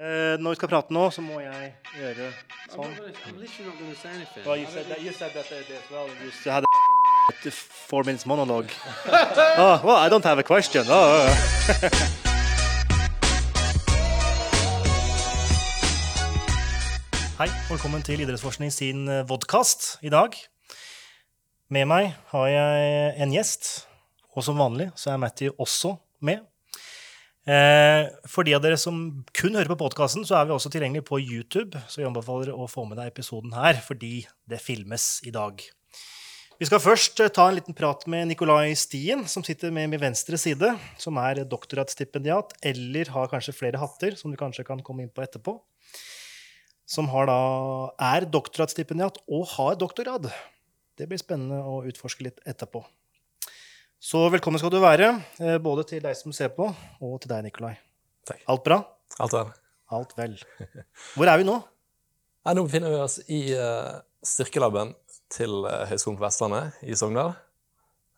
Eh, når vi skal prate nå, så må jeg gjøre sånn. Well, you said that. You said that uh, as well. You had a uh, four minutes monologue. oh, well, I don't have a question. Oh, uh. Hei, velkommen til Idrettsforskning sin eh, vodkast i dag. Med meg har jeg en gjest, og som vanlig så er Matthew også med. Eh, for de av dere som kun hører på podkasten, så er vi også tilgjengelig på YouTube. Så jeg anbefaler å få med deg episoden her, fordi det filmes i dag. Vi skal først eh, ta en liten prat med Nikolai Stien, som sitter med min venstre side. Som er doktorgradsstipendiat, eller har kanskje flere hatter, som du kanskje kan komme inn på etterpå. Som da, er doktorgradsstipendiat og har doktorgrad. Det blir spennende å utforske litt etterpå. Så velkommen skal du være, eh, både til deg som ser på, og til deg, Nikolai. Takk. Alt bra? Alt vel. Alt vel. Hvor er vi nå? Nei, nå befinner vi oss i uh, styrkelaben til uh, Høgskolen på Vestlandet i Sogndal.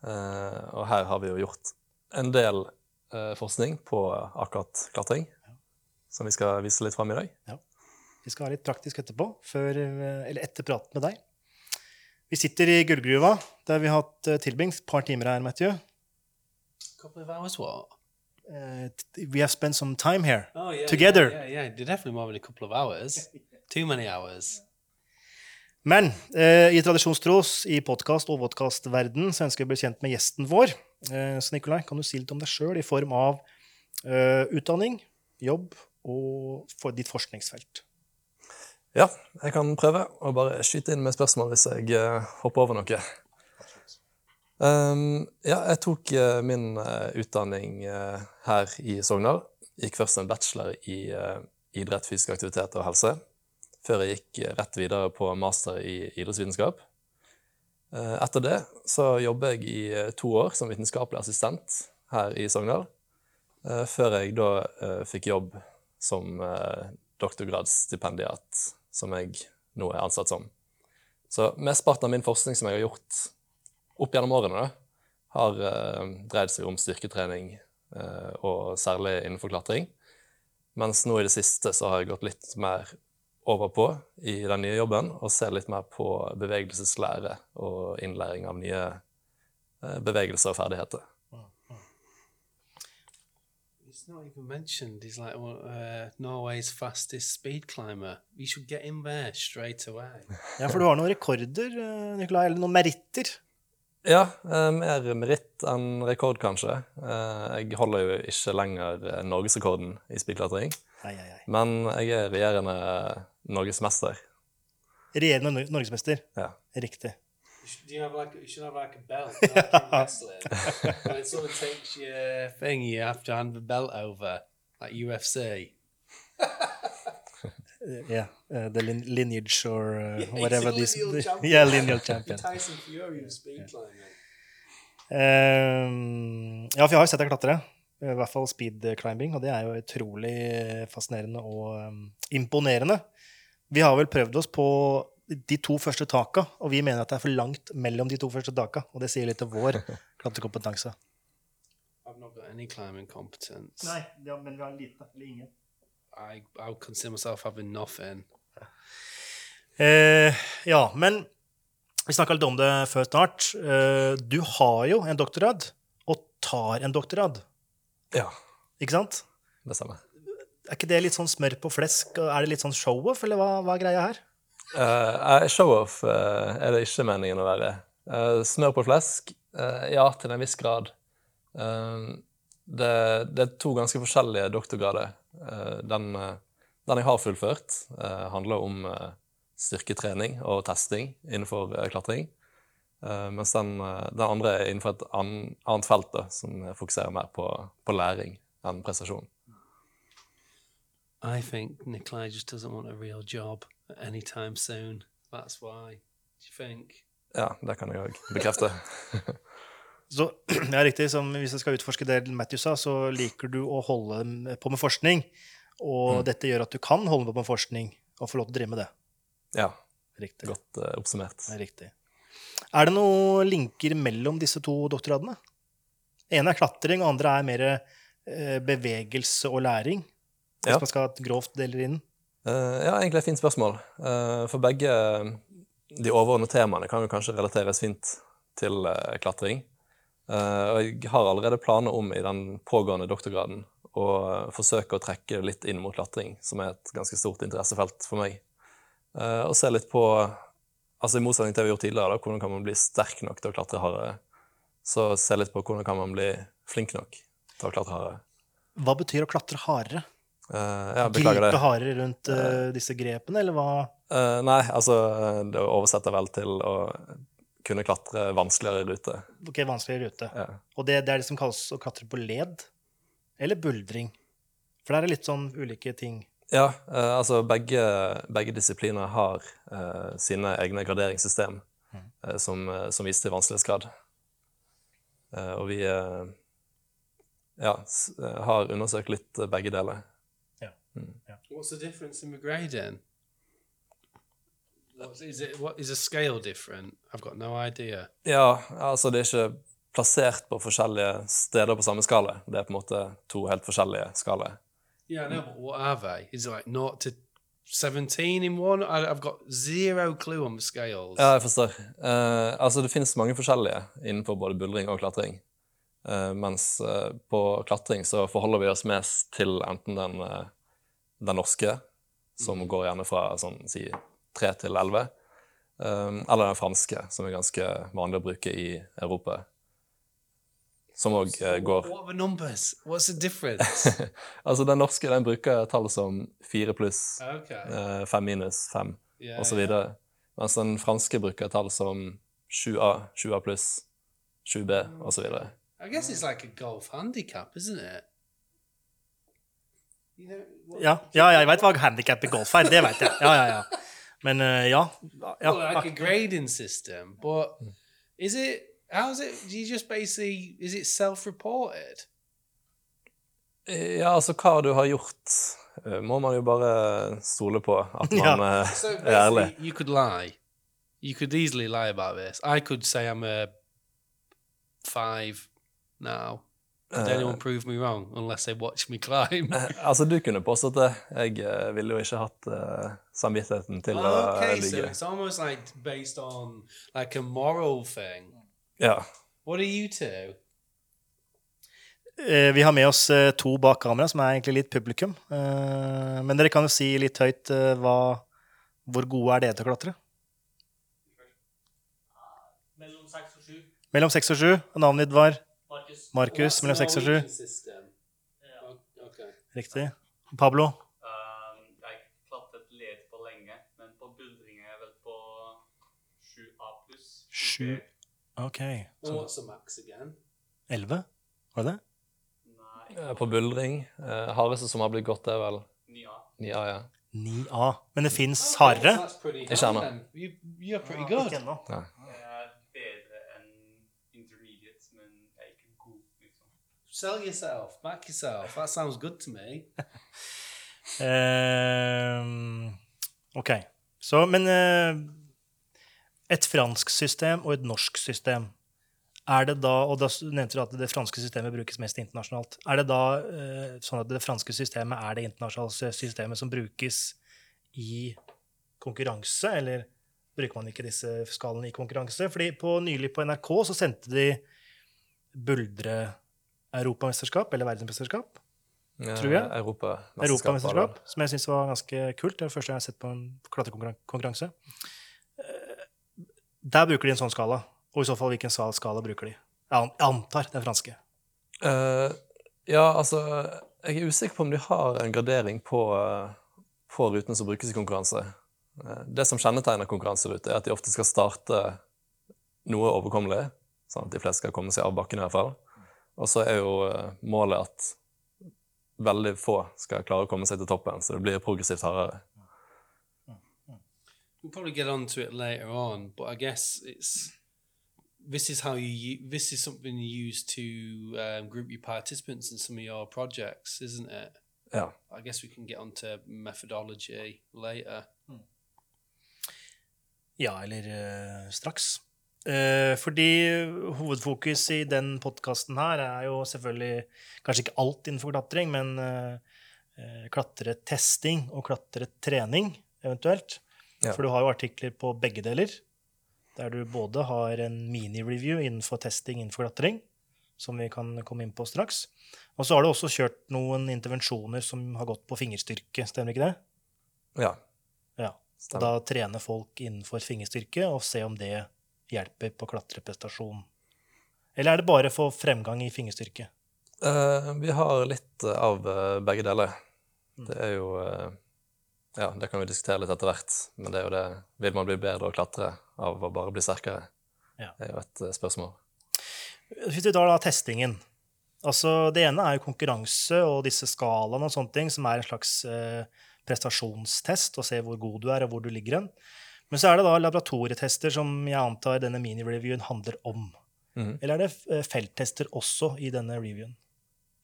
Uh, og her har vi jo gjort en del forskning på akkurat klatring, som vi skal vise litt fram i dag. Vi skal ha litt praktisk etterpå, før, eller etter praten med deg. Vi sitter i gullgruva, der vi har hatt eh, tilbringt et par timer her, Matthew. couple of hours, what? T- we have spent some time here. Oh, yeah. Together. Yeah, yeah, yeah. Definitely more than a couple of hours. Too many hours. Men uh, i tradisjonstros, i podkast- og vodkastverden så ønsker vi å bli kjent med gjesten vår. Uh, så Nikolai, kan du si litt om deg sjøl i form av utdanning, jobb og for ditt forskningsfelt? Ja, jeg kan prøve å bare skyte inn med spørsmål hvis jeg eh, hopper over noe. Um, ja, jeg tok eh, min eh, utdanning her i Sogndal. Gikk først en bachelor i idrett, fysisk aktivitet og helse, før jeg gikk rett videre på master i idrettsvitenskap. Etter det så jobber jeg i to år som vitenskapelig assistent her i Sogndal, før jeg da fikk jobb som doktorgradsstipendiat, som jeg nå er ansatt som. Så mesteparten av min forskning som jeg har gjort opp gjennom årene, da, har eh, dreid seg om styrketrening, eh, og særlig innenfor klatring. Mens nå i det siste så har jeg gått litt mer over på i den nye jobben, og ser litt mer på bevegelseslære og innlæring av nye eh, bevegelser og ferdigheter. It's not even mentioned. He's like well, uh, Norway's fastest speed climber. We should get him there straight away. Ja, for du har noen rekorder, eh, Nikolai, eller noen meritter. Ja, eh, mer meritt enn rekord, kanskje. Eh, jeg holder jo ikke lenger eh, norgesrekorden i speedklatring, Nei, nei, nei. men jeg er regjerende norgesmester. Regjerende norgesmester. Ja. Riktig. Do you have like you should have like a belt like And it sort of takes your thing, you have to hand the belt over like UFC. Uh, yeah, uh, the lin lineage or uh, Yeah, whatever this. yeah, lineal champion. Tyson Fury of speed climbing. Um, ja, for jeg har jo sett deg klatre. I hvert fall speed climbing, og det er jo utrolig fascinerende og um, imponerende. Vi har vel prøvd oss på de to første taka, og vi mener at det er for langt mellom de to første taka. Og det sier litt om vår klatrekompetanse. I've not got any climbing. Nei, ja, men vi har lite eller ingen. I I consider myself having nothing. Eh, ja, men vi snakka litt om det før start. Eh, du har jo en doktorgrad, og tar en doktorgrad, Ja, ikke sant? det stemmer. Er ikke det litt sånn smør på flesk? Er det litt sånn show-off, eller hva, hva er greia her? Uh, Show-off uh, er det ikke meningen å være. Uh, smør på flesk? eh, ja, til en viss grad. Eh, det, det er to ganske forskjellige doktorgrader. Eh, den, eh, den jeg har fullført, eh, handler om eh, styrketrening og testing innenfor eh, klatring. Eh, mens den, eh, den andre er innenfor et ann, annet felt, da, som fokuserer mer på, på læring enn prestasjon. I think Nikolai just doesn't want a real anytime soon. That's why. Do you think? Ja, det kan jeg òg bekrefte. Så ja, riktig, som Hvis jeg skal utforske det Matthew sa, så liker du å holde på med forskning. Og Mm. dette gjør at du kan holde på med forskning og få lov til å drive med det. Ja, Riktig. godt uh, oppsummert. Er riktig. Er det noen linker mellom disse to doktorgradene? ene er klatring, og andre er mer eh, bevegelse og læring. Hvis Ja. man skal ha et grovt deler inn. Eh, ja, egentlig et fint spørsmål. Eh, for begge de overordnede temaene kan jo kanskje relateres fint til eh, klatring. Eh, og jeg har allerede planer om i den pågående doktorgraden å eh, forsøke å trekke litt inn mot klatring, som er et ganske stort interessefelt for meg. Eh, og se litt på, altså i motsetning til det vi har gjort tidligere, da, hvordan kan man bli sterk nok til å klatre hardere. Så se litt på hvordan kan man bli flink nok til å klatre hardere. Hva betyr å klatre hardere? Eh, ja, beklager det. Gripe hardere rundt eh, disse grepene, eller hva? Eh, nei, altså det oversetter vel til å kunne klatre vanskeligere rute. Ok, vanskeligere rute. Ja. Og det, det er det som kalles å klatre på led, eller buldring. For der er litt sånn ulike ting. Ja, eh, altså begge, begge disipliner har eh, sine egne graderingssystem eh, som, eh, som viser til vanskelighetsgrad. Eh, og vi eh, ja, eh, har undersøkt litt eh, begge deler. What's the difference in the grading? What, is it? What is a scale different? I've got no idea. Ja, altså det er ikke plassert på forskjellige steder på samme skala. Det er på en måte to helt forskjellige skalaer. Yeah, no, but what are they? Is it like 0 to 17 in one? I, I've got zero clue on the scales. Ja, jeg forstår. Uh, altså, det finnes mange forskjellige innenfor både buldring og klatring. Uh, mens uh, på klatring så forholder vi oss mest til enten den, den norske, som går gjerne fra sånn si 3 til 11, eh, eller den franske, som er ganske vanlig å bruke i Europa. Som òg So går? Altså, den norske den bruker tall som 4 pluss, okay. 5 minus, 5 Yeah. osv. Yeah. Mens den franske bruker tall som 7A, 7A pluss, 7B osv. så videre. I guess it's like a golf handicap, isn't it? Ja, ja jeg veit hva handikap i golf er. Det veit jeg. Ja, ja, ja. Men uh, ja. ja. Well, like a grading system, but is it? how is it? Do you just basically? Is it self-reported? Ja, altså hva du har gjort, eh, må man jo bare stole på at man eh, So er ærlig. you could lie. You could easily lie about this. I could say I'm a five now. Anyone prove me wrong unless they watch me climb? Eh, Altså, du kunne påstått det. Jeg uh, ville jo ikke hatt uh, samvittigheten til å Oh, okay, so it's almost like based on like a moral thing. Ja. What are you two? Uh, Vi har med oss eh, to bak kamera, som er egentlig litt publikum. Eh, Men dere kan jo si litt høyt eh, hva, hvor gode er dere til å klatre? Mellom seks og sju. Mellom seks og sju. Navnet ditt var Markus. Mellom seks og sju. Riktig. Pablo? Um, jeg klatret led for lenge, men på buldring er jeg vel på 7A pluss. Sju. OK. Well, what's the max again? Elleve? Var det det? Nei, Eh, På buldring. Uh, hardeste som har blitt gått, er vel 9A. 9A, ja. 9A. Men det fins hardere? Ikke ennå. Ikke ennå. ja. Jeg er bedre enn intermediate, men jeg er ikke god, liksom. Sell yourself. Back yourself. That sounds good to me. um, OK. Så, men uh, et fransk system og et norsk system er det da, og da nevnte du at det franske systemet brukes mest internasjonalt. Er det da uh, sånn at det franske systemet er det internasjonale systemet som brukes i konkurranse, eller bruker man ikke disse skalene i konkurranse? Fordi på, nylig på NRK så sendte de buldre-europamesterskap, eller verdensmesterskap, Tror jeg. Europamesterskap. Europamesterskap, som jeg syns var ganske kult. Det er det første jeg har sett på en klatrekonkurranse. Eh, Der bruker de en sånn skala. Og i så fall, hvilken skala bruker de? Jeg an- jeg antar den franske. Uh, ja, altså Jeg er usikker på om de har en gradering på, eh, på rutene som brukes i konkurranse. Det som kjennetegner konkurranserute, er at de ofte skal starte noe overkommelig, sånn at de fleste skal komme seg av bakken i hvert fall. Og så er jo eh, målet at veldig få skal klare å komme seg til toppen, så det blir progressivt hardere. We'll probably get onto it later on, but I guess it's this is how you this is something you use to um, group your participants in some of your projects, isn't it? Ja. I guess we can get onto methodology later. Ja, eller uh, straks. Eh, fordi hovedfokus i den podkasten her er jo selvfølgelig kanskje ikke alt innenfor klatring, men eh, eh, klatretesting og klatretrening, eventuelt. Ja. For du har jo artikler på begge deler, der du både har en mini-review innenfor testing innenfor klatring, som vi kan komme inn på straks. Og så har du også kjørt noen intervensjoner som har gått på fingerstyrke, stemmer ikke det? Ja, Ja. Og da trene folk innenfor fingerstyrke og se om det hjelper på klatreprestasjon. Eller er det bare for fremgang i fingerstyrke? Uh, vi har litt eh, av eh, begge deler. Mm. Det er jo uh, Ja, det kan vi diskutere litt etter hvert, men det er jo det Vil man bli bedre å klatre av å bare bli sterkere? Ja. Det er jo et uh, spørsmål. Hvis vi tar da testingen altså Det ene er jo konkurranse og disse skalaene og sånne ting, som er en slags prestasjonstest, og se hvor god du er, og hvor du ligger hen. Men så er det da laboratorietester som jeg antar denne mini-reviewen handler om. Mm. Eller er det eh, felttester også i denne reviewen?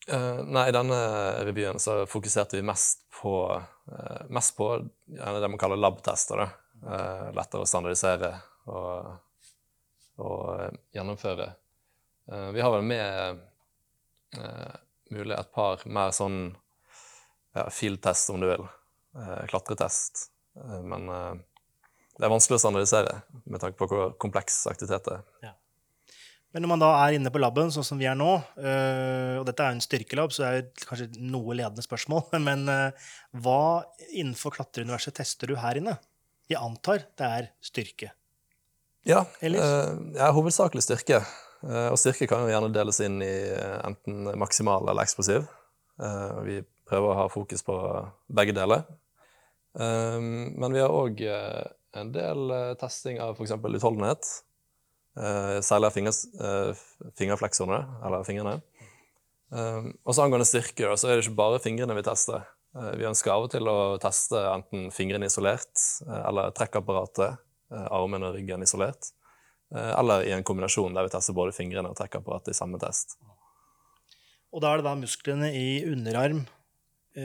Uh, nei, i denne revyen så fokuserte vi mest på, uh, mest på det man kaller lab-tester. Eh, lettere å standardisere og, og gjennomføre. Vi har vel med mulig et par mer sånn ja, field-test, om du vil. Klatretest. Men det er vanskelig å standardisere med tanke på hvor kompleks aktivitet det er. Men når man da er inne på laben, sånn som vi er nå, øh, og dette er jo en styrkelab, så er det kanskje noe ledende spørsmål, men øh, hva innenfor klatreuniverset tester du her inne? Jeg antar det er styrke. Ja, Ellers? er ja hovedsakelig styrke. Og styrke kan jo gjerne deles inn i enten maksimal eller eksplosiv. Vi prøver å ha fokus på begge deler. Men vi har òg en del eh, testing av f.eks. utholdenhet. Eh, særlig av fingers, eh, fingerfleksene, eller fingrene. Og så angående styrke, så er det ikke bare fingrene vi tester. Vi ønsker av og til å teste enten fingrene isolert, eller trekkapparatet, armen og ryggen isolert. Eller i en kombinasjon der vi tester både fingrene og trekkapparatet i samme test. Og da er det da musklene i underarm,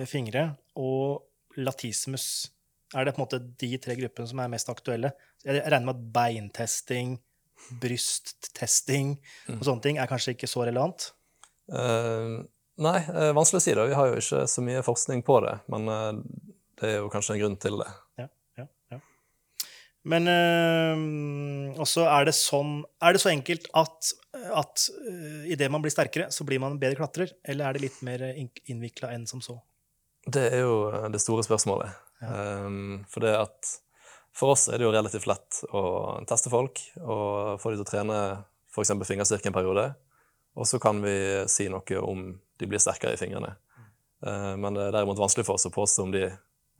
fingre og latissimus. Er det på en måte de tre gruppene som er mest aktuelle? Jeg regner med at beintesting, brysttesting og sånne ting er kanskje ikke så relevant? Uh, nei, eh, vanskelig å si det. Vi har jo ikke så mye forskning på det, men eh, det er jo kanskje en grunn til det. Ja, ja, ja. Men uh, også er det sånn Er det så enkelt at, at uh, idet man blir sterkere, så blir man en bedre klatrer? Eller er det litt mer innvikla enn som så? Det er jo det store spørsmålet. Um, for det at for oss er det jo relativt lett å teste folk og få dem til å trene f.eks. fingerstyrke en periode. Og så kan vi si noe om de blir sterkere i fingrene. Uh, men det er derimot vanskelig for oss å påstå om de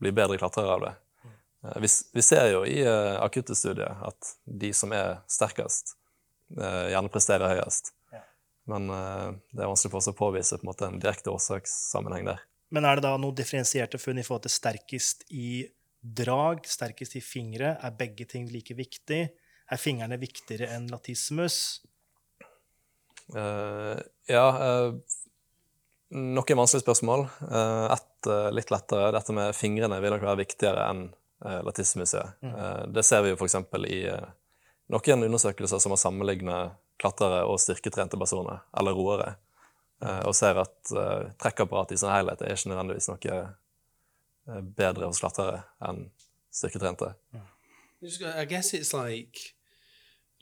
blir bedre klatrere av det. Uh, vi, vi ser jo i uh, akutte studier at de som er sterkest, eh, gjerne presterer høyest. Ja. Men det er vanskelig for oss å påvise på en, måte, en direkte årsakssammenheng der. Men er det da noen differensierte funn i forhold til sterkest i drag, sterkest i fingre? Er begge ting like viktig? Er fingrene viktigere enn latissimus? Uh, ja uh, Noen vanskelige spørsmål. Uh, ett uh, litt lettere. Dette med fingrene vil nok være viktigere enn uh, latissimuset. Eh, det ser vi jo f.eks. i eh, noen undersøkelser som har sammenlignet klatrere og styrketrente personer, eller roere, eh, og ser at uh, trekkapparatet i sin helhet er ikke nødvendigvis noe eh, bedre hos klatrere enn styrketrente. I guess it's like,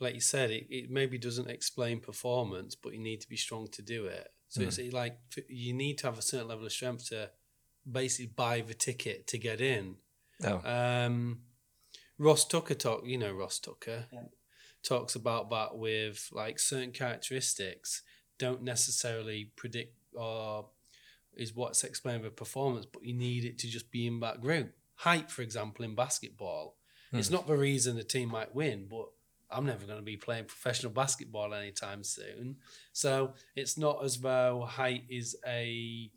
like you said, it, it maybe doesn't explain performance, but you need to be strong to do it. So it's like you need to have a certain level of strength to basically buy the ticket to get in. Ja. Um, Ross Tucker talk, you know Ross Tucker talks about that with like certain characteristics don't necessarily predict or is what's explained with performance, but you need it to just be in that group. Height, for example, in basketball, it's not the reason a team might win, but I'm never going to be playing professional basketball anytime soon. So it's not as though height is a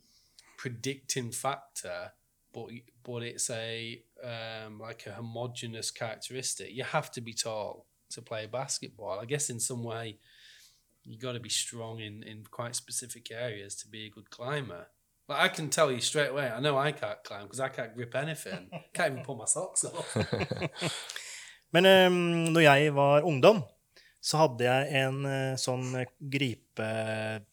predicting factor, but but it's a um, like a homogenous characteristic. You have to be tall to play basketball. I guess in some way you got to be strong in in quite specific areas to be a good climber. Like I can tell you straight away, I know I can't climb because I can't grip anything. can't even pull my socks off. Men um, når jeg var ungdom, så hadde jeg en uh, sånn gripeting.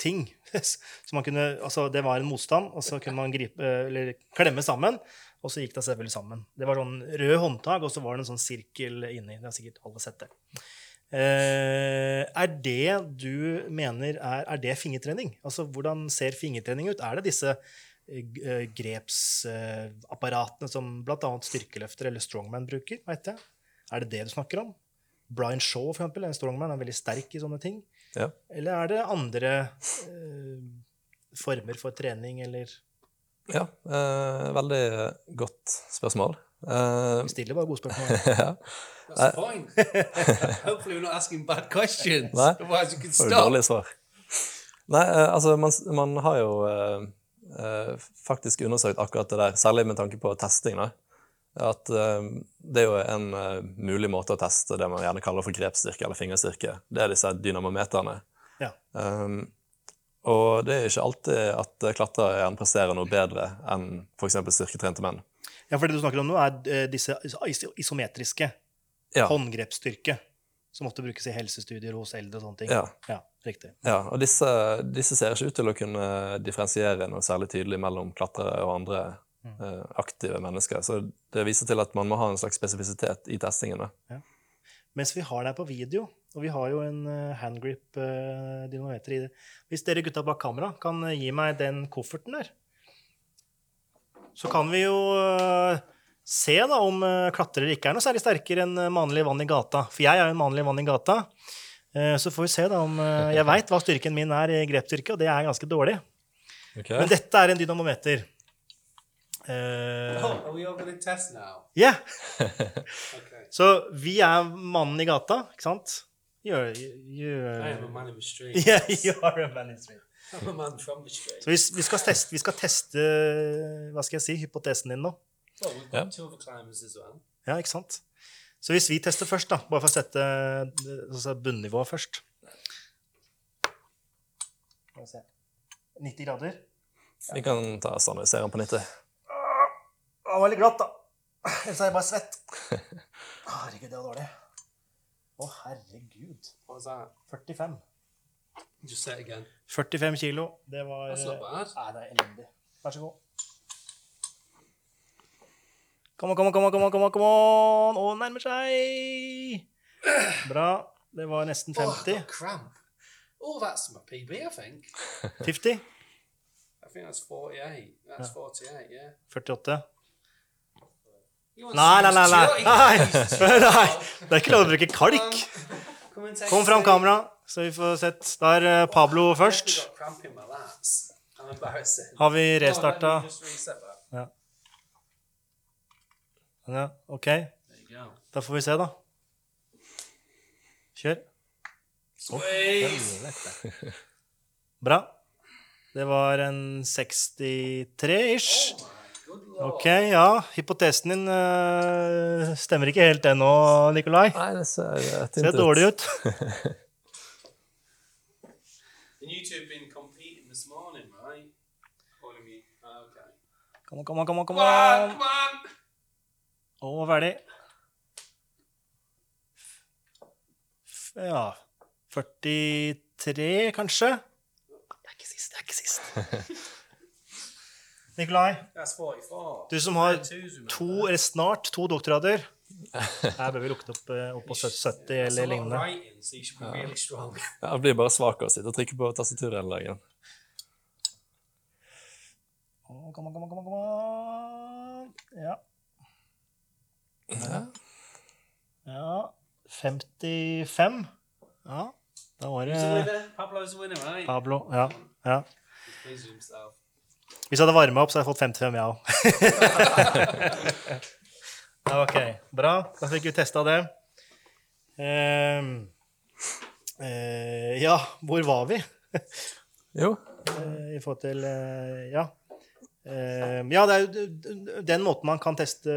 ting. Så man kunne, altså det var en motstand, og så kunne man gripe, eller klemme sammen, og så gikk det selvfølgelig sammen. Det var sånn rød håndtak, og så var det en sånn sirkel inni. Det har sikkert alle sett det. Eh, er det du mener er, er det fingertrening? Altså, Hvordan ser fingertrening ut? Er det disse eh, eh, grepsapparatene som bl.a. styrkeløfter eller strongman bruker? Vet jeg? Er det det du snakker om? Brian Shaw, for eksempel, en strongman, er veldig sterk i sånne ting. Ja. Eller er det andre eh, former for trening, eller Ja, eh, veldig godt spørsmål. Eh, Vi stiller bare gode spørsmål. ja. That's the point. Hopefully, we're not asking bad questions. Nei. Otherwise, you can stop. Nei, eh, altså, man, man har jo eh, eh, faktisk undersøkt akkurat det der, særlig med tanke på testing. Da. At eh, det er jo en eh, mulig måte å teste det man gjerne kaller for grepsstyrke eller fingerstyrke. Det er disse dynamometerne. Ja. Um, og det er ikke alltid at klatrere gjerne presterer noe bedre enn f.eks. styrketrente menn. Ja, for det du snakker om nå, er eh, disse isometriske Ja. håndgrepsstyrke som ofte brukes i helsestudier hos eldre og sånne ting. Ja. ja riktig. Ja, og disse, disse ser ikke ut til å kunne differensiere noe særlig tydelig mellom klatrere og andre eh, aktive mennesker. Så det viser til at man må ha en slags spesifisitet i testingen. Ja. Mens vi har deg på video, og vi har jo en uh, handgrip-dynamometer i det Hvis dere gutta bak kamera kan eh, gi meg den kofferten der, så kan vi jo eh, se da om uh, klatrere ikke er noe særlig sterkere enn eh, vanlig vann i gata. For jeg er jo en vanlig vann i gata. Eh, så får vi se da om eh, Jeg veit hva styrken min er i grepstyrke, og det er ganske dårlig. Men dette er en dynamometer. Uh, Oh, are we all going to test yeah. Okay. Så vi er mannen i gata, ikke sant? You're, you're, I am a man in the street. Yeah, you are a man in the street. Så vi, vi, skal teste, vi skal teste Hva skal jeg si? Hypotesen din nå. Ja. Ja, ikke sant? Så hvis vi tester først, da, bare for å sette altså bunnivået først Skal vi se. 90 grader. Vi kan ta standardisere den på 90. Det var litt glatt, da. Ellers er jeg bare svett. Herregud, det var dårlig. Å, herregud. What was that? 45. Just say again. 45 kilo. Det var That's not. Nei, det er elendig. Vær så god. Kom on, kom on, kom on, kom on, kom on, kom on. Og nærmer seg. Bra. Det var nesten Oh, I've 50. Oh. Oh, that's my PB, I think. 50? I think that's 48. That's 48, yeah. 48? You want Nei, nei, nei. Nei. nei. Nei. Det er ikke lov å bruke kalk. Kom fram kamera, så vi får sett. Da er eh, Pablo først. Har vi restarta? reset that. Ja, OK. Da får vi se, da. Kjør. Oh, Bra. Det var en 63-ish. Oh my good lord. Ok, ja. Hypotesen din uh, stemmer ikke helt ennå, Nikolai. Nei, det ser uh, Ser dårlig ut. And you two have been competing this morning, right? What do you mean? Okay. Kom on, kom on, kom on, Come on, on. come on. Og ferdig. Ja 43, kanskje? Det er ikke sist, det er ikke sist. Nikolai, du som har to, eller snart to doktorgrader Her bør vi lukte opp, eh, opp på 70 That's a eller lignende. really strong. Ja, Jeg blir bare svak av å sitte og trykke på tastaturet hele dagen. Kom an, kom an, kom an. Ja. Ja. ja. 55. Ja, da var det? Pablo. Ja. ja. Hvis jeg hadde varma opp, så hadde jeg fått 55, jeg òg. ok, bra. Da fikk vi testa det. Ehm, eh, ja, hvor var vi? Jo, Eh, I forhold til eh, Ja. Ehm, ja, det er jo den måten man kan teste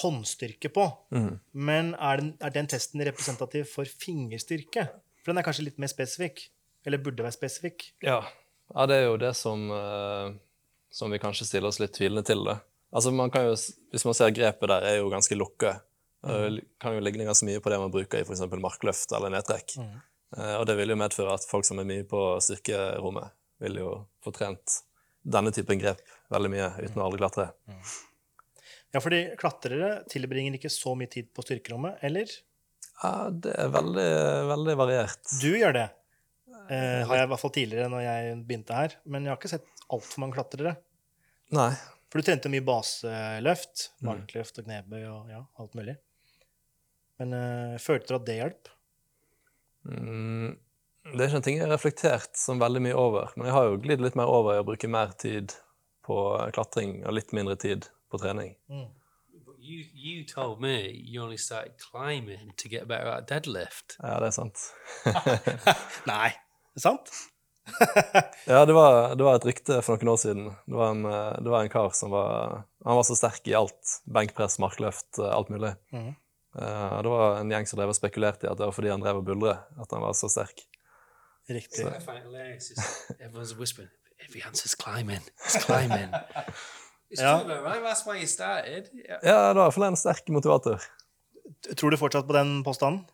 håndstyrke på. Mm. Men er den, er den testen representativ for fingerstyrke? For den er kanskje litt mer spesifikk? Eller burde være spesifikk? Ja. ja, det er jo det som, eh, som vi kanskje stiller oss litt tvilende til. Da. Altså man kan jo, hvis man ser grepet der, er jo ganske lukket. Det kan jo ligne ganske mye på det man bruker i f.eks. markløft eller nedtrekk. Eh, og det vil jo medføre at folk som er mye på styrkerommet, vil jo få trent denne typen grep veldig mye uten å aldri klatre. Ja, fordi klatrere tilbringer ikke så mye tid på styrkerommet, eller? Ja, det er veldig, veldig variert. Du gjør det. Eh, har jeg i hvert fall tidligere når jeg begynte her. Men jeg har ikke sett altfor mange klatrere. Nei. For du trente mye baseløft, markløft og knebøy og ja, alt mulig. Men uh, følte du at det hjalp? Mm, det er ikke en ting jeg har reflektert sånn veldig mye over, men jeg har jo glidd litt mer over i å bruke mer tid på klatring og litt mindre tid på trening. Mm. you you told me you only started climbing to get better at deadlift. Ja, det er sant. Nei. Det Er sant? Ja, det var, det var et rykte for noen år siden. Det var, en, det var en kar som var Han var så sterk i alt. Benkpress, markløft, eh, alt mulig. Mm. Uh, Det var en gjeng som drev og spekulerte i at det var fordi han drev og buldret, at han var så sterk. Riktig. Is climbing. It's climbing. it's Yeah. true, right? That's why you started. Yeah. Ja, det var i hvert fall en sterk motivator. Tror du fortsatt på den påstanden?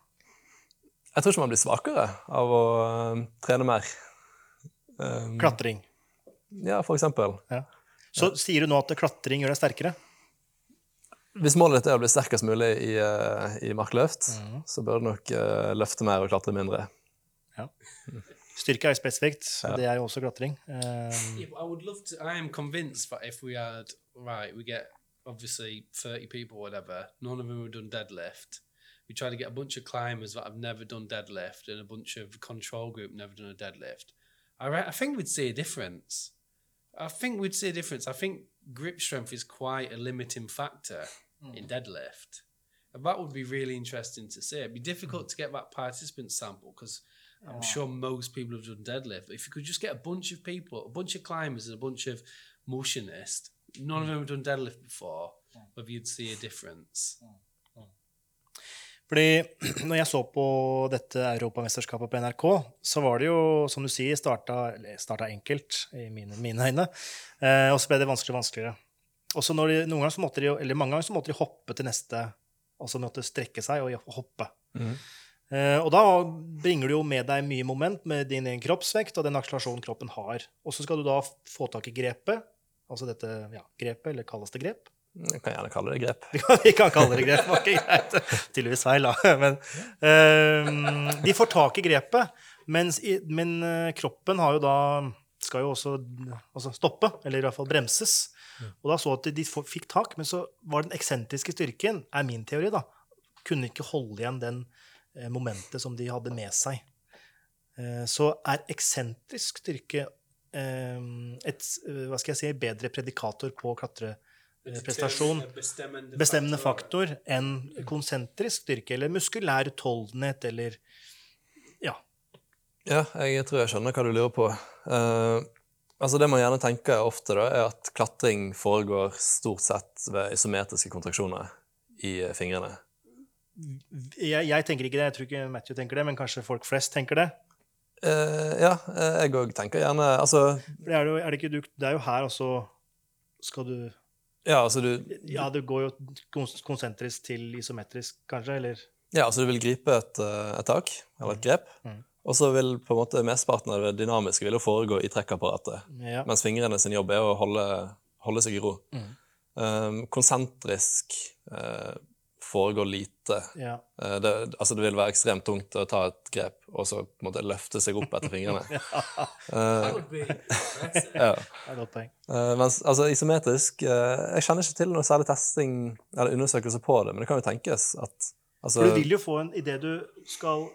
Jeg tror ikke man blir svakere av å eh, trene mer. Um, Klatring. Ja, for eksempel. Så sier du nå at klatring gjør deg sterkere? Hvis målet ditt er å bli sterkest mulig i, eh, i markløft, mm. så bør du nok uh, løfte mer og klatre mindre. Styrke er spesifikt. og Det er jo også klatring. Um, Yeah, I would love to. I am convinced that if we had right, we get obviously thirty people, whatever. None of them have done deadlift. We try to get a bunch of climbers that have never done deadlift and a bunch of control group never done a deadlift. I re- I think we'd see a difference. I think we'd see a difference. I think grip strength is quite a limiting factor hmm. in deadlift. And that would be really interesting to see. It'd be difficult hmm. to get that participant sample because I'm sure most people have done deadlift. But If you could just get a bunch of people, a bunch of climbers and a bunch of motionists, none of hmm. them have done deadlift before, whether you'd see a difference. Fordi når jeg så på dette europamesterskapet på NRK, så var det jo, som du sier, starta, starta enkelt i mine, mine øyne. Eh, og så ble det vanskeligere og vanskeligere. Og så noen ganger så måtte de, eller mange ganger så måtte de hoppe til neste, altså måtte strekke seg og hoppe. Eh, og da bringer du jo med deg mye moment med din egen kroppsvekt og den akselerasjonen kroppen har. Og så skal du da få tak i grepet, altså dette ja, grepet, eller kalles det grep? Jeg kan gjerne kalle det grep. Vi kan, kalle det grep, var ikke greit. Tydeligvis feil, da. Men eh, de får tak i grepet, mens men eh, kroppen har jo da skal jo også altså stoppe, eller i hvert fall bremses. Og da så at de fikk tak, men så var den eksentriske styrken, er min teori, da, kunne ikke holde igjen den eh, momentet som de hadde med seg. Eh, så er eksentrisk styrke eh, et hva skal jeg si, bedre predikator på klatreprestasjon bestemmende faktor enn konsentrisk styrke eller muskulær utholdenhet eller Ja. Ja, jeg tror jeg skjønner hva du lurer på. Uh, altså Det man gjerne tenker ofte, da, er at klatring foregår stort sett ved isometriske kontraksjoner i eh, fingrene. Jeg, jeg tenker ikke det, jeg tror ikke Matthew tenker det, men kanskje folk flest tenker det. Uh, ja, eh, jeg òg tenker gjerne Altså, er det er, jo, er det, ikke, du, det er jo her også skal du ja, altså du, Ja, det går jo konsentrisk til isometrisk, kanskje, eller ja, altså du vil gripe et, eh, et tak, eller et grep, Mm. og så vil på en måte mesteparten av det dynamiske vil jo foregå i trekkapparatet. Ja. Mens fingrene sin jobb er å holde, holde seg i ro. Mm. Um, konsentrisk eh, foregår lite. ja. Eh, det, altså det vil være ekstremt tungt å ta et grep og så på en måte løfte seg opp etter fingrene. Ja. Eh, mens altså isometrisk uh, Jeg kjenner ikke til noe særlig testing eller undersøkelse på det, men det kan jo tenkes at altså, For du vil jo få en Idet du skal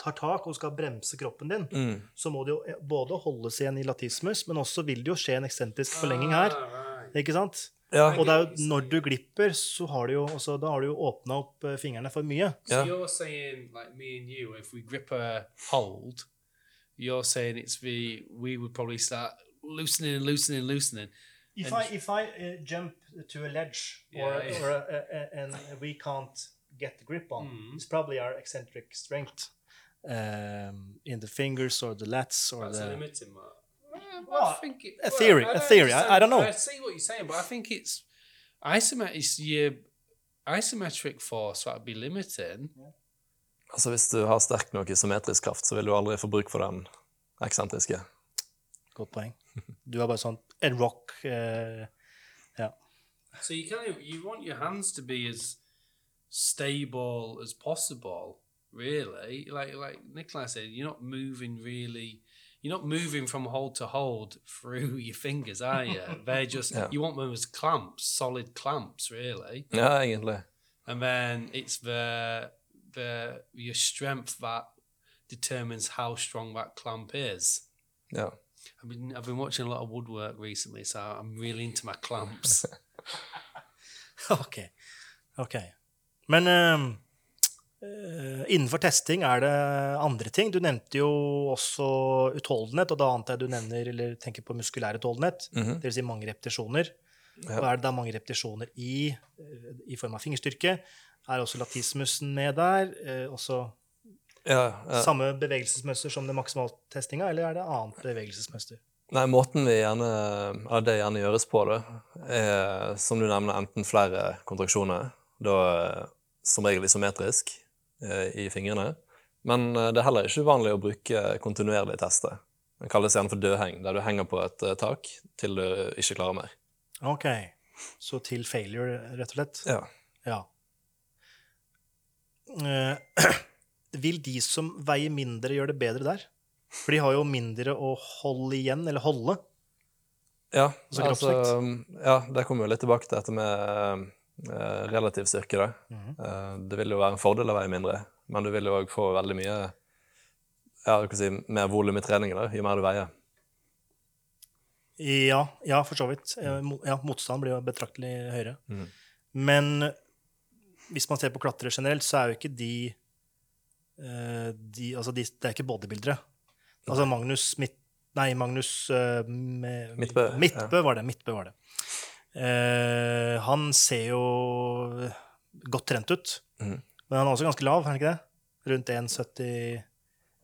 tar tak og skal bremse kroppen din, mm, så må det jo både holdes igjen i latismus, men også vil det jo skje en eksentrisk forlenging her. Ah. Ikke sant? Ja, Og det er jo når du glipper, så har du jo, også, da har du jo åpna opp eh, fingrene for mye. So Yeah. you're saying, like me and you, if we grip a hold, you're saying it's the we would probably start loosening and loosening and loosening. If And- I if I uh, jump to a ledge or, Yeah, yeah. or uh, uh, and we can't get the grip on, Mhm. it's probably our eccentric strength um, in the fingers or the lats or That's the. limiting, Mark. Well, I think it, a theory, a theory, I- I don't know. I see what you're saying, but I think it's isometric. It's your isometric force that would be limiting. Altså Hvis du har sterk nok isometrisk kraft, så vil du aldri få bruk for den eksentriske. Godt poeng. Du er bare sånn en rock eh, Ja. So you kind of you want your hands to be as stable as possible, really. Like like Nikolai said, you're not moving really. You're not moving from hold to hold through your fingers, are you? They're just Yeah. you want them as clamps, solid clamps, really. Ja, egentlig. And then it's the the your strength that determines how strong that clamp is. Yeah. I've been I've been watching a lot of woodwork recently, so I'm really into my clamps. Ok. ok. Men eh, innenfor testing er det andre ting. Du nevnte jo også utholdenhet, og da antar jeg du nevner eller tenker på muskulær utholdenhet. Mhm. Dvs. Si mange repetisjoner. Ja. Og er det da mange repetisjoner i, eh, i form av fingerstyrke, er også latismusen med der? Eh, også ja, ja. samme bevegelsesmønster som det maksimaltestinga, eller er det annet bevegelsesmønster? Nei, måten vi gjerne, eller det gjerne gjøres på, det, er som du nevner, enten flere kontraksjoner, da eh, som regel isometrisk eh, i fingrene. Men eh, det er heller ikke uvanlig å bruke kontinuerlig teste. Det kalles gjerne for dødheng, der du henger på et eh, tak til du ikke klarer mer. Ok. Så til failure, rett og slett? Ja. Ja. Uh, vil de som veier mindre, gjøre det bedre der? For de har jo mindre å holde igjen, eller holde. Ja, Altså altså, ja, det kommer jo litt tilbake til dette med eh, relativ styrke. Da. Eh, det vil jo være en fordel å veie mindre, men du vil jo òg få veldig mye ja, si, mer volum i treningen da, jo mer du veier. Ja, ja, for så vidt. Eh, Ja, motstand blir jo betraktelig høyere. Mhm. Men hvis man ser på klatrere generelt, så er jo ikke de, eh, de Altså, de, det er ikke bodybuildere. Altså Magnus Midt... Nei, Magnus uh, Midtbø, Midtbø var det. Midtbø var det. Eh, han ser jo godt trent ut. Mm. Men han er også ganske lav, er han ikke det? Rundt 1,70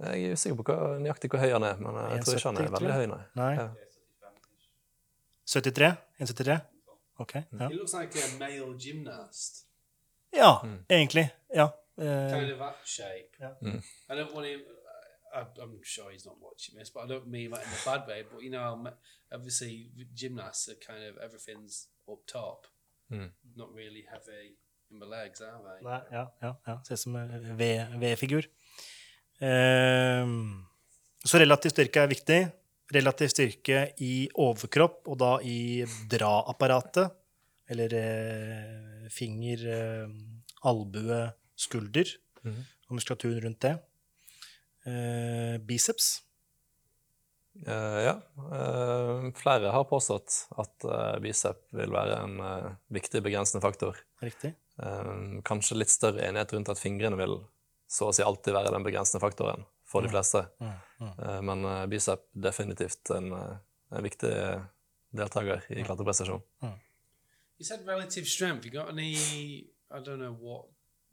Jeg er usikker på hva, nøyaktig hvor høy han er, men jeg jeg tror ikke han er veldig høy, nei. Nei. Ja. 73? 1,73? OK. Ja, He looks like a male gymnast, ja Mm. egentlig. Ja. Eh, kind of that shape. Yeah. Mm. I don't want him. I, I'm sure he's not watching this, but I don't mean that in a bad way. But you know, obviously, gymnasts are kind of everything's up top, Mm. not really heavy in the legs, are they? Nei, ja, ja, ja. Ser ut som en V- V-figur. Um, så relativ styrke er viktig. Relativ styrke i overkropp, og da i draapparatet. Eller eh, finger, eh, albue, skulder. Mm. Og muskulaturen rundt det. Eh, biceps. Uh, ja. Uh, flere har påstått at uh, bicep vil være en viktig begrensende faktor. Riktig. Kanskje litt større enighet rundt at fingrene vil så å si alltid være den begrensende faktoren for de fleste. Mm, mm. Men bicep definitivt en, en viktig deltaker i klatreprestasjon. You said relative strength. You got any? I don't know what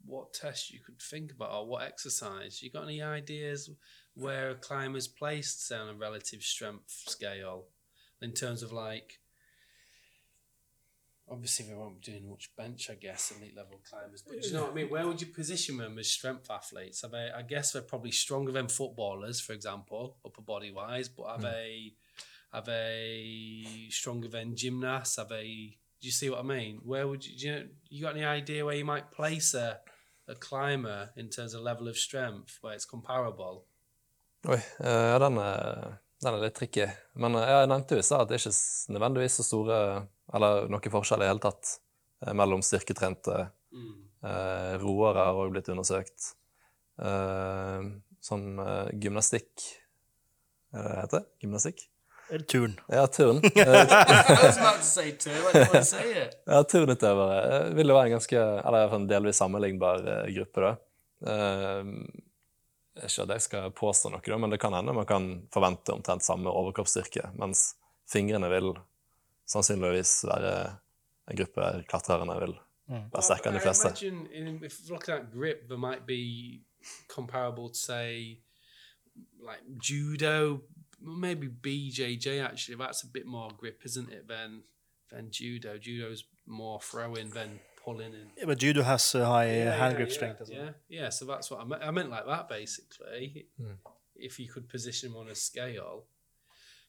what test you could think about or what exercise. You got any ideas where a climber's placed on a relative strength scale in terms of like? Obviously, we won't be doing much bench, I guess, elite level climbers. But do you know what I mean? Where would you position them as strength athletes? Are they? I guess they're probably stronger than footballers, for example, upper body wise. But are they? Are they stronger than gymnasts? Are they? Do you see what I mean? Where would you? Do you, know, you got any idea where you might place a a climber in terms of level of strength where it's comparable? Oi, eh, ja, den, er- den er litt tricky. Men eh, jeg nevnte jo i stad at det er ikke nødvendigvis så store Eller noen forskjell i hele tatt eh, mellom styrketrente Mm. eh, roere har også blitt undersøkt. Eh, sånn eh, gymnastikk Er det det heter? Gymnastikk? Eller turn. Ja, turn. I was about to say two. I didn't want to say it. Ja, turnutøvere vil jo være en ganske Eller i hvert fall en delvis sammenlignbar eh, gruppe, da. Ikke at jeg skal påstå noe, da, men det kan hende man kan forvente omtrent samme overkroppsstyrke, mens fingrene vil sannsynligvis være en gruppe klatrerne vil være sterkere enn de I fleste. imagine in, if looking at grip, there might be comparable to say like judo, maybe BJJ. Actually, that's a bit more grip, isn't it? Than than judo. Judo's more throwing than pulling and Yeah, but judo has a high yeah, hand yeah, grip strength as well. Yeah, yeah. So that's what I meant. I meant like that basically. Mm. If you could position them on a scale,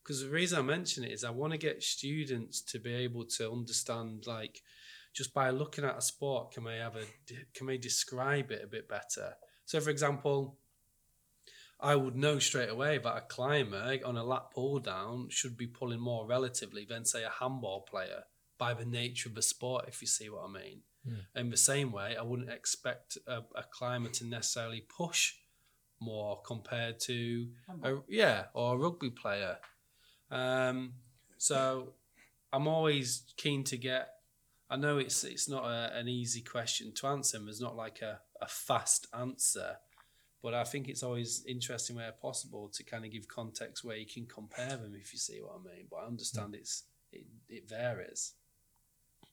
because the reason I mention it is I want to get students to be able to understand, like, just by looking at a sport, can they have a can they describe it a bit better? So, for example. I would know straight away that a climber on a lat pull down should be pulling more relatively than, say, a handball player by the nature of the sport, if you see what I mean. In the same way, I wouldn't expect a, a climber to necessarily push more compared to a, yeah, or a rugby player. Um, so I'm always keen to get. I know it's it's not a, an easy question to answer. and There's not like a, a fast answer, but I think it's always interesting where possible to kind of give context where you can compare them if you see what I mean. But I understand it's it, it varies.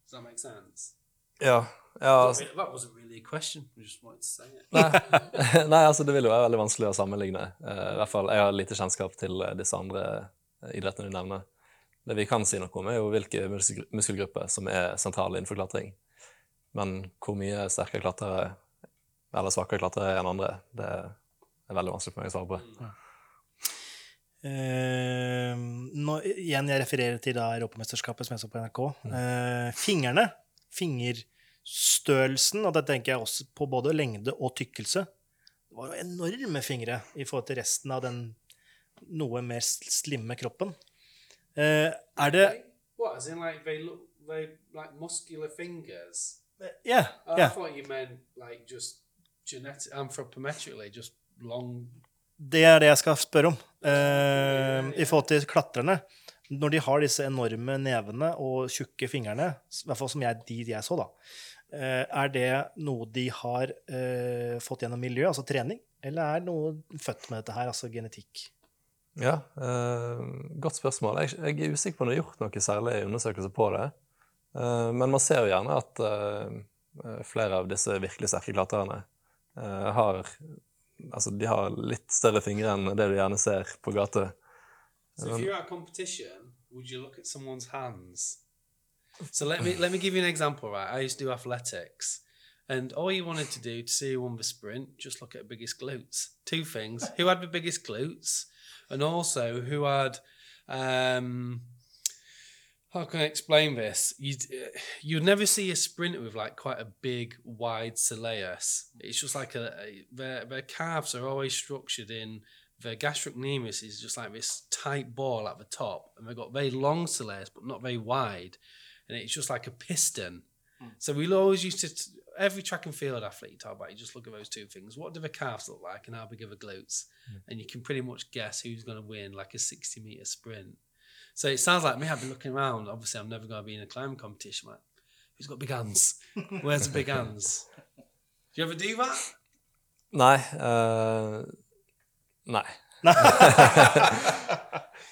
Does that make sense? Ja. ja altså, That wasn't really a question. I just wanted to say it. nei, nei, altså det vil jo være veldig vanskelig å sammenligne. Uh, I hvert fall, Jeg har lite kjennskap til eh, disse andre eh, idrettene du nevner. Det vi kan si noe om, er jo hvilke muskelgrupper som er sentrale innenfor klatring. Men hvor mye sterkere klatrere eller svakere klatrere er enn andre, det er veldig vanskelig for meg å svare på. Eh, nå, igjen, jeg refererer til da Europamesterskapet som jeg så på NRK. Eh, fingrene, fingerstørrelsen, og det tenker jeg også på både lengde og tykkelse. Det var jo enorme fingre i forhold til resten av den noe mer slimme kroppen. Eh, er det What? As in, like they look, they like muscular fingers. Ja. I ja. thought you meant like just genetic, anthropometrically, just long. Det er det jeg skal spørre om. Eh, I forhold til klatrerne. Når de har disse enorme nevene og tjukke fingrene, i hvert fall som jeg, de jeg så, da, uh, er det noe de har uh, fått gjennom miljø, altså trening, eller er det noe født med dette her, altså genetikk? Ja, eh, godt spørsmål. Jeg, jeg er usikker på om det er gjort noe særlig undersøkelse på det. Eh, men man ser jo gjerne at flere av disse virkelig sterke klatrerne har Altså, de har litt større fingre enn det du gjerne ser på gata. So if you're at a competition, would you look at someone's hands? So let me let me give you an example. Right, I used to do athletics, and all you wanted to do to see who won the sprint, just look at the biggest glutes. Two things: who had the biggest glutes, and also who had. Um, how can I explain this? You'd uh, you'd never see a sprinter with like quite a big, wide soleus. It's just like a, a their their calves are always structured in the gastrocnemius is just like this tight ball at the top, and they've got very long soleus but not very wide, and it's just like a piston. Hmm. So we always used to every track and field athlete you talk about, you just look at those two things. What do the calves look like, and how big are the glutes? Hmm. And you can pretty much guess who's going to win, like a sixty meter sprint. So it sounds like me. I've been looking around. Obviously, I'm never going to be in a climbing competition. Like, who's got big hands? Where's the big hands? Do you ever do that? Nei eh, Nei.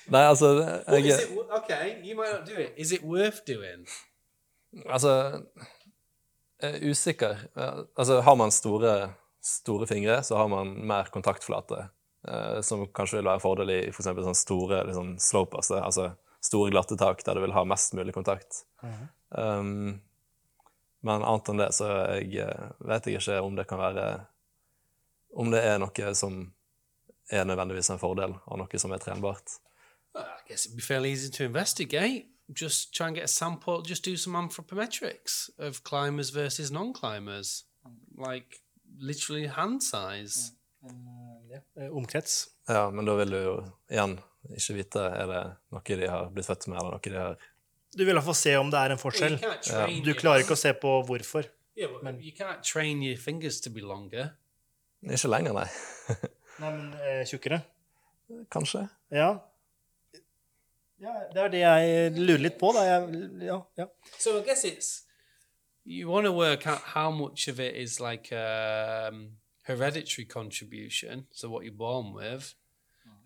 Nei, altså What is jeg, it? Okay, you might not do it. Is it worth doing? Altså jeg er usikker. Eh, Altså, har man store, store fingre, så har man mer kontaktflate. Eh, som kanskje vil være en fordel i for eksempel sånn store liksom, slopers, altså store glatte tak der du vil ha mest mulig kontakt. um, men annet enn det så jeg, eh, vet jeg ikke om det kan være Om det er noe som er nødvendigvis en fordel, og noe som er trenbart. I guess it'd be fairly easy to investigate. Just try and get a sample. Just do some anthropometrics of climbers versus non-climbers, like literally hand size. Eh, Omkrets. Ja, men da vil du jo igjen ikke vite er det noe de har blitt født med, eller noe de har Du vil i hvert fall se om det er en forskjell. Ja. Du klarer ikke å se på hvorfor. Yeah, but you can't train your fingers to be longer. Ikke lenger, nei. Nei, men eh, tjukkere. Kanskje. Ja. ja. Det er det jeg lurer litt på, da. Jeg, ja, ja. So I guess it's you want to work out how much of it is like um, hereditary contribution, so what you're born with,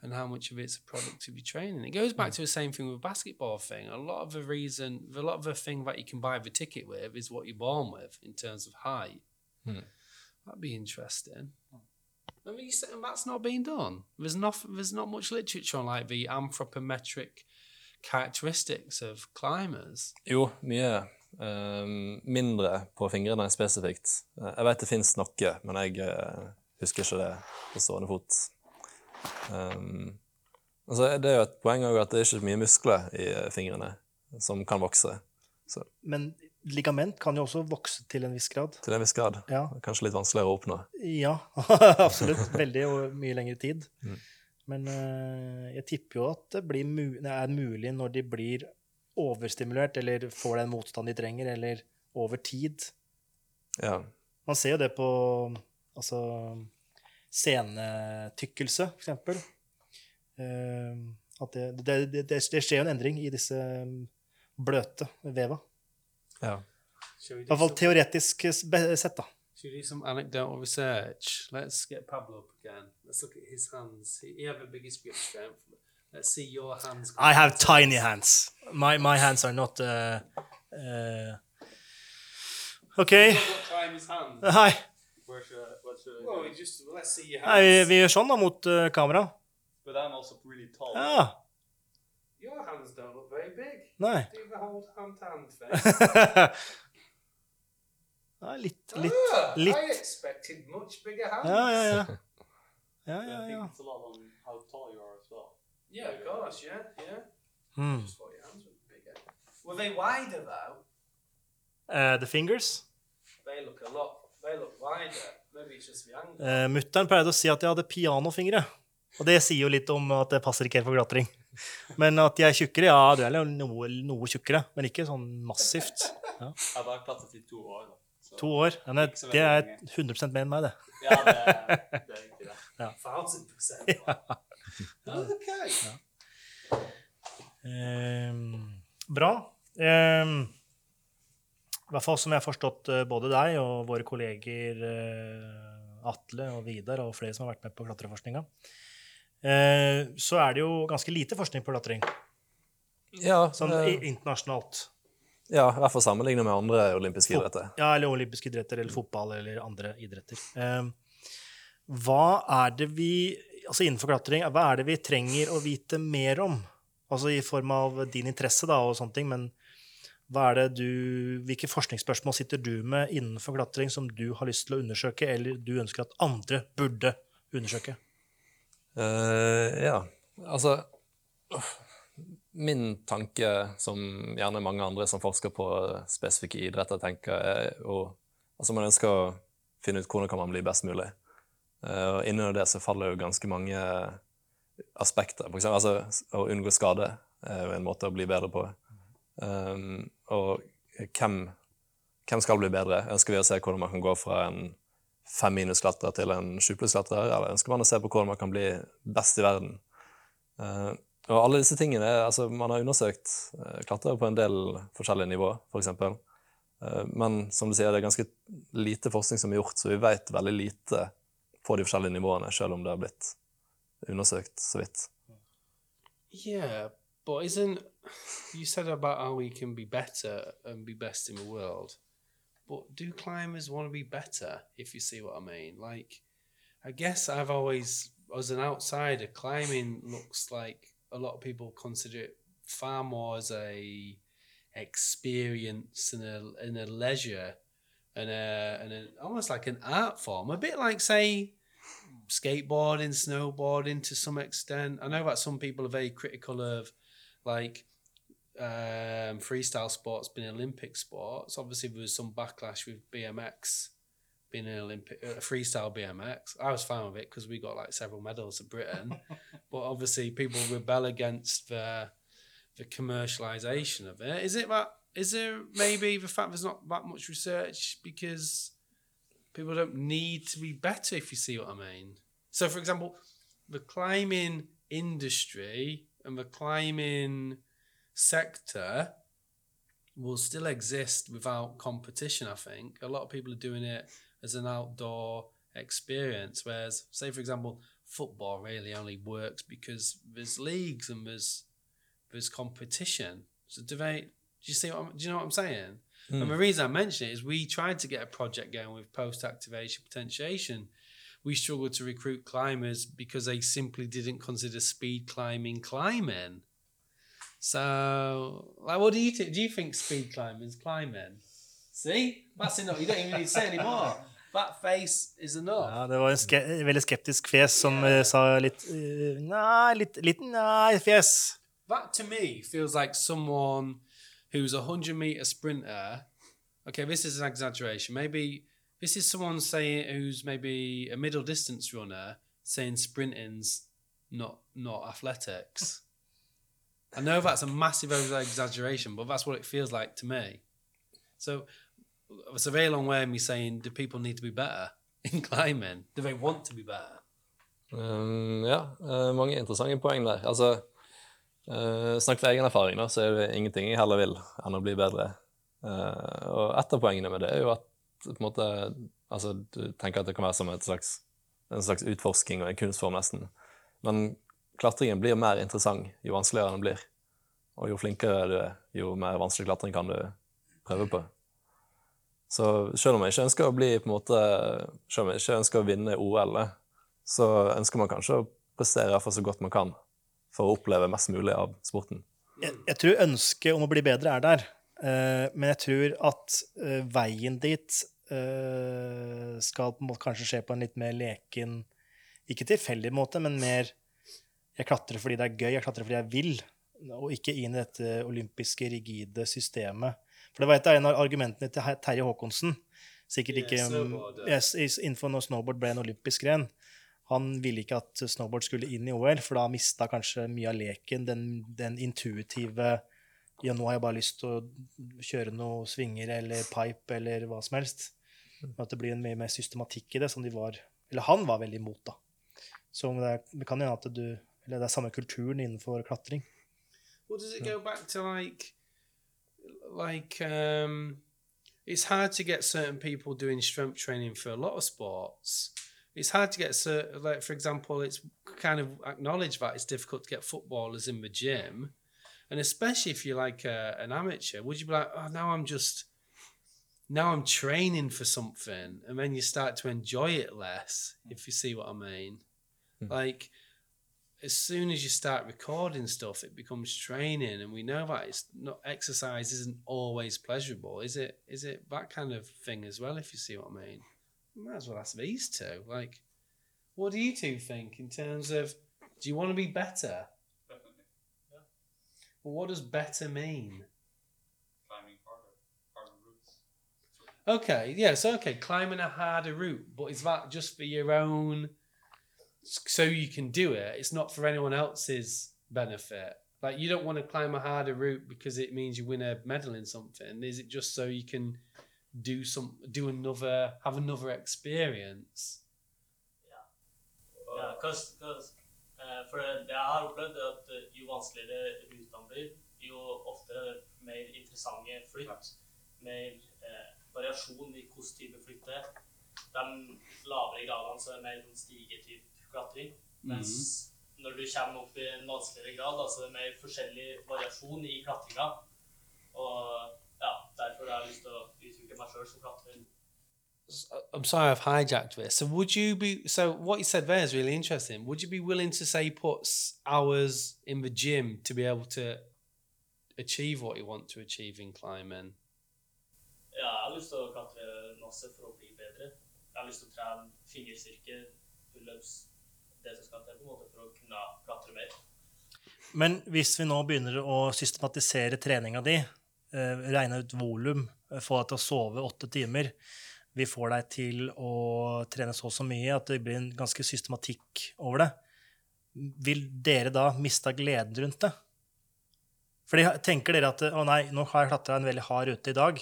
and how much of it's a product of your training. It goes back to the same thing with basketball thing. A lot of the reason, a lot of the thing that you can buy the ticket with is what you're born with in terms of height. Hmm. That'd be interesting. I mean, said that's not being done. There's not there's not much literature on like the anthropometric characteristics of climbers. Mye, Ehm, mindre på fingrene spesifikt. Eh, jeg vet det fins noe, men jeg eh, husker ikke det på stående fot. Um, altså, det er jo et poeng at det er ikke mye muskler i eh, fingrene som kan vokse. Men ligament kan jo også vokse til en viss grad. Til en viss grad. Ja, Kanskje litt vanskeligere å oppnå. ja absolutt. Veldig og mye lengre tid. Mm. Men uh, jeg tipper jo at det, blir mu er mulig når de blir overstimulert, eller får den motstand de trenger, eller over tid. Ja. Man ser jo det på altså, scenetykkelse, for eksempel. Eh, at det, det, det, det, skjer jo en endring i disse mm, bløte veva. ja. I hvert fall teoretisk sett, da. Should we do some anecdotal research? Let's get Pablo up again. Let's look at his hands. He, he have the biggest grip strength. Let's see your hands. I have tiny hands. My, my hands are not uh, uh, OK. Try his hand. Hei. Where should I, what should I Well, we just let's see your Nei, vi, hands. vi gjør sånn da mot uh, kamera. But I'm also really tall. Ja. Your hands don't look very big. Nei. Do the whole hand to hand thing. ja litt, litt Ah, litt. I expected much bigger hands. Ja, ja, ja. Ja, But ja, I think ja. it's a lot on how tall you are as well. Yeah, of course, yeah, yeah. Hmm. Just thought your hands were bigger. Were they wider though? Uh, the fingers. They look a lot. They look wider. Maybe it's just the angle. Uh, Mutter'n pleide å si at jeg hadde pianofingre. Og det sier jo litt om at det passer ikke helt for glatring. Men at jeg er tjukkere, ja, du er noe, noe tjukkere. Men ikke sånn massivt. Jeg har bare klatret i to år. Så- To år. Ja, nei, det er veldig 100 mer enn meg, det. Ja, det, det er riktig, det. Thousand percent. Okay. Ehm, bra. Ehm, I hvert fall som jeg har forstått eh, både deg og våre kolleger eh, Atle og Vidar og flere som har vært med på klatreforskninga, eh, så er det jo ganske lite forskning på klatring, Ja, sånn eh, internasjonalt. ja, i hvert fall sammenlignet med andre olympiske idretter. Ja, eller olympiske idretter, eller fotball, eller andre idretter. Ehm, hva er det vi Altså innenfor klatring, hva er det vi trenger å vite mer om? Altså i form av din interesse da, og sånne ting, men hva er det du Hvilke forskningsspørsmål sitter du med innenfor klatring som du har lyst til å undersøke, eller du ønsker at andre burde undersøke? Uh, ja, altså Min tanke, som gjerne mange andre som forsker på spesifikke idretter, tenker, er jo Altså, man ønsker å finne ut hvordan man kan bli best mulig. Eh, og innunder det så faller jo ganske mange aspekter. For eksempel, altså, å unngå skade er jo en måte å bli bedre på. Um, og hvem, hvem skal bli bedre? Ønsker vi å se hvordan man kan gå fra en fem minusklatrer til en sju plussklatrer, eller ønsker man å se på hvordan man kan bli best i verden? Uh, og alle disse tingene, altså Man har undersøkt uh, klatrere på en del forskjellige nivå, f.eks. Uh, men som du sier, det er ganske lite forskning som er gjort, så vi vet veldig lite på de forskjellige nivåene, selv om det har blitt undersøkt så vidt. Yeah, but isn't you said about how we can be better and be best in the world? But do climbers want to be better? If you see what I mean, like, I guess I've always, as an outsider, climbing looks like a lot of people consider it far more as a experience and a and a leisure and a and a, almost like an art form, a bit like say skateboarding, snowboarding to some extent. I know that some people are very critical of like um, freestyle sports being Olympic sports. Obviously, there was some backlash with BMX being an Olympic uh, freestyle BMX. I was fine with it because we got like several medals of Britain, but obviously people rebel against the the commercialization of it. Is it that? Is there maybe the fact there's not that much research because people don't need to be better if you see what I mean. So, for example, the climbing industry and the climbing sector will still exist without competition. I think a lot of people are doing it as an outdoor experience, whereas, say, for example, football really only works because there's leagues and there's there's competition. So, do they? Do you see what? I'm, do you know what I'm saying? And the reason I mention it is we tried to get a project going with post activation potentiation. We struggled to recruit climbers because they simply didn't consider speed climbing climbing. So, like, what do you think? Do you think speed climbing is climbing? See, that's enough. You don't even need to say anymore. That face is enough. Ja, det var en ske veldig skeptisk fjes som eh, sa litt eh, Nei, litt, litt nei-fjes. That to me feels like someone who's a hundred meter sprinter. Okay, this is an exaggeration. Maybe this is someone saying who's maybe a middle distance runner saying sprinting's not not athletics. I know that's a massive exaggeration, but that's what it feels like to me. So it's a very long way of me saying, do people need to be better in climbing? Do they want to be better? Um, ja, eh, mange interessante poeng der. Altså, uh, snakk fra egen erfaring, da, så er det ingenting jeg heller vil enn å bli bedre. Uh, og et av poengene med det er jo at på en måte, altså, du tenker at det kan være som slags, en slags utforsking og en kunstform, nesten. Men klatringen blir mer interessant jo vanskeligere den blir. Og jo flinkere du er, jo mer vanskelig klatring kan du prøve på. Så selv om jeg ikke ønsker å bli på en måte, selv om jeg ikke ønsker å vinne OL, så ønsker man kanskje å prestere for så godt man kan for å oppleve mest mulig av sporten. Jeg, jeg tror ønsket om å bli bedre er der. uh, men jeg tror at uh, veien dit uh, skal på en måte kanskje skje på en litt mer leken Ikke tilfeldig måte, men mer Jeg klatrer fordi det er gøy, jeg klatrer fordi jeg vil, og ikke inn i dette olympiske, rigide systemet. For det var et av en av argumentene til Terje Håkonsen. Sikkert ikke yes, yes, Innenfor når snowboard ble en olympisk gren. Han ville ikke at snowboard skulle inn i OL, for da mista kanskje mye av leken, den, den intuitive Ja, nå har jeg bare lyst til å kjøre noe svinger eller pipe eller hva som helst. Men At det blir en mye mer systematikk i det, som de var Eller han var veldig imot, da. Så det, det kan hende at du Eller det er samme kulturen innenfor klatring. Well, does it go back to like, like um, it's hard to get certain people doing strength training for a lot of sports. It's hard to get certain, like for example, it's kind of acknowledged that it's difficult to get footballers in the gym, and especially if you're like a, an amateur, would you be like, oh, now I'm just, now I'm training for something, and then you start to enjoy it less, if you see what I mean, hmm. like as soon as you start recording stuff, it becomes training, and we know that it's not exercise isn't always pleasurable, is it? Is it that kind of thing as well? If you see what I mean, might as well ask these two. Like, what do you two think in terms of? Do you want to be better? Definitely. Yeah. Well, what does better mean? Climbing harder, harder routes. Okay, yeah, so okay, climbing a harder route, but is that just for your own, so you can do it? It's not for anyone else's benefit. Like you don't want to climb a harder route because it means you win a medal in something. Is it just so you can do some, do another, have another experience? Ja, cause, because uh, for det det jeg har opplevd, at eh, jo vanskeligere rutene blir, jo oftere mer interessante flytt, mer eh, variasjon i hvilken type flytt det er. De lavere gradene så er det mer sånn stigetyp klatring, mens når du kommer opp i en vanskeligere grad, da, så er det mer forskjellig variasjon i klatringa. Og ja, derfor har jeg lyst til å utvikle meg sjøl som klatrer. I'm sorry I've hijacked this. So would you be so what you said there is really interesting. Would you be willing to say put hours in the gym to be able to achieve what you want to achieve in climbing? Ja, jeg har lyst til å klatre masse for å bli bedre. Jeg har lyst til å trene fingerstyrke, pullups, det som skal til på en måte for å kunne klatre mer. Men hvis vi nå begynner å systematisere treninga di, regne ut volum, eh, få deg til å sove åtte timer, vi får deg til å trene så og så mye at det blir en ganske systematikk over det, vil dere da miste gleden rundt det? Fordi tenker dere at å nei, nå har jeg klatra en veldig hard rute i dag,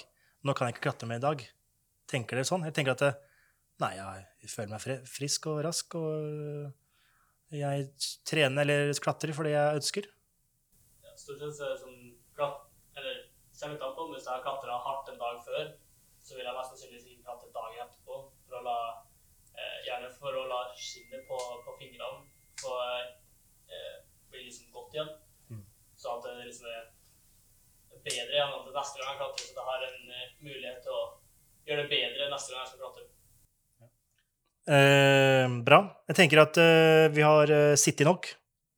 nå kan jeg ikke klatre mer i dag. Tenker dere sånn? Jeg tenker at nei, jeg føler meg frisk og rask, og jeg trener eller klatrer fordi jeg ønsker. Ja, stort sett så er det sånn Men hvis jeg har klatra hardt en dag før, så vil jeg mest sannsynligvis ikke klatre dagen etterpå. For å la, eh, gjerne for å la skinnet på, på fingrene få eh, bli liksom godt igjen. Sånn at det liksom er bedre igjen at neste gang jeg klatrer, så jeg har en eh, mulighet til å gjøre det bedre neste gang jeg skal klatre. Eh, bra. Jeg tenker at eh, vi har eh, sittet nok,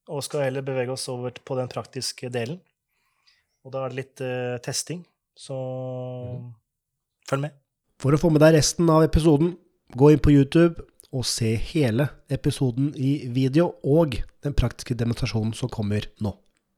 og skal heller bevege oss over på den praktiske delen. Og da er det litt uh, testing, så følg med. For å få med deg resten av episoden, gå inn på YouTube og se hele episoden i video og den praktiske demonstrasjonen som kommer nå.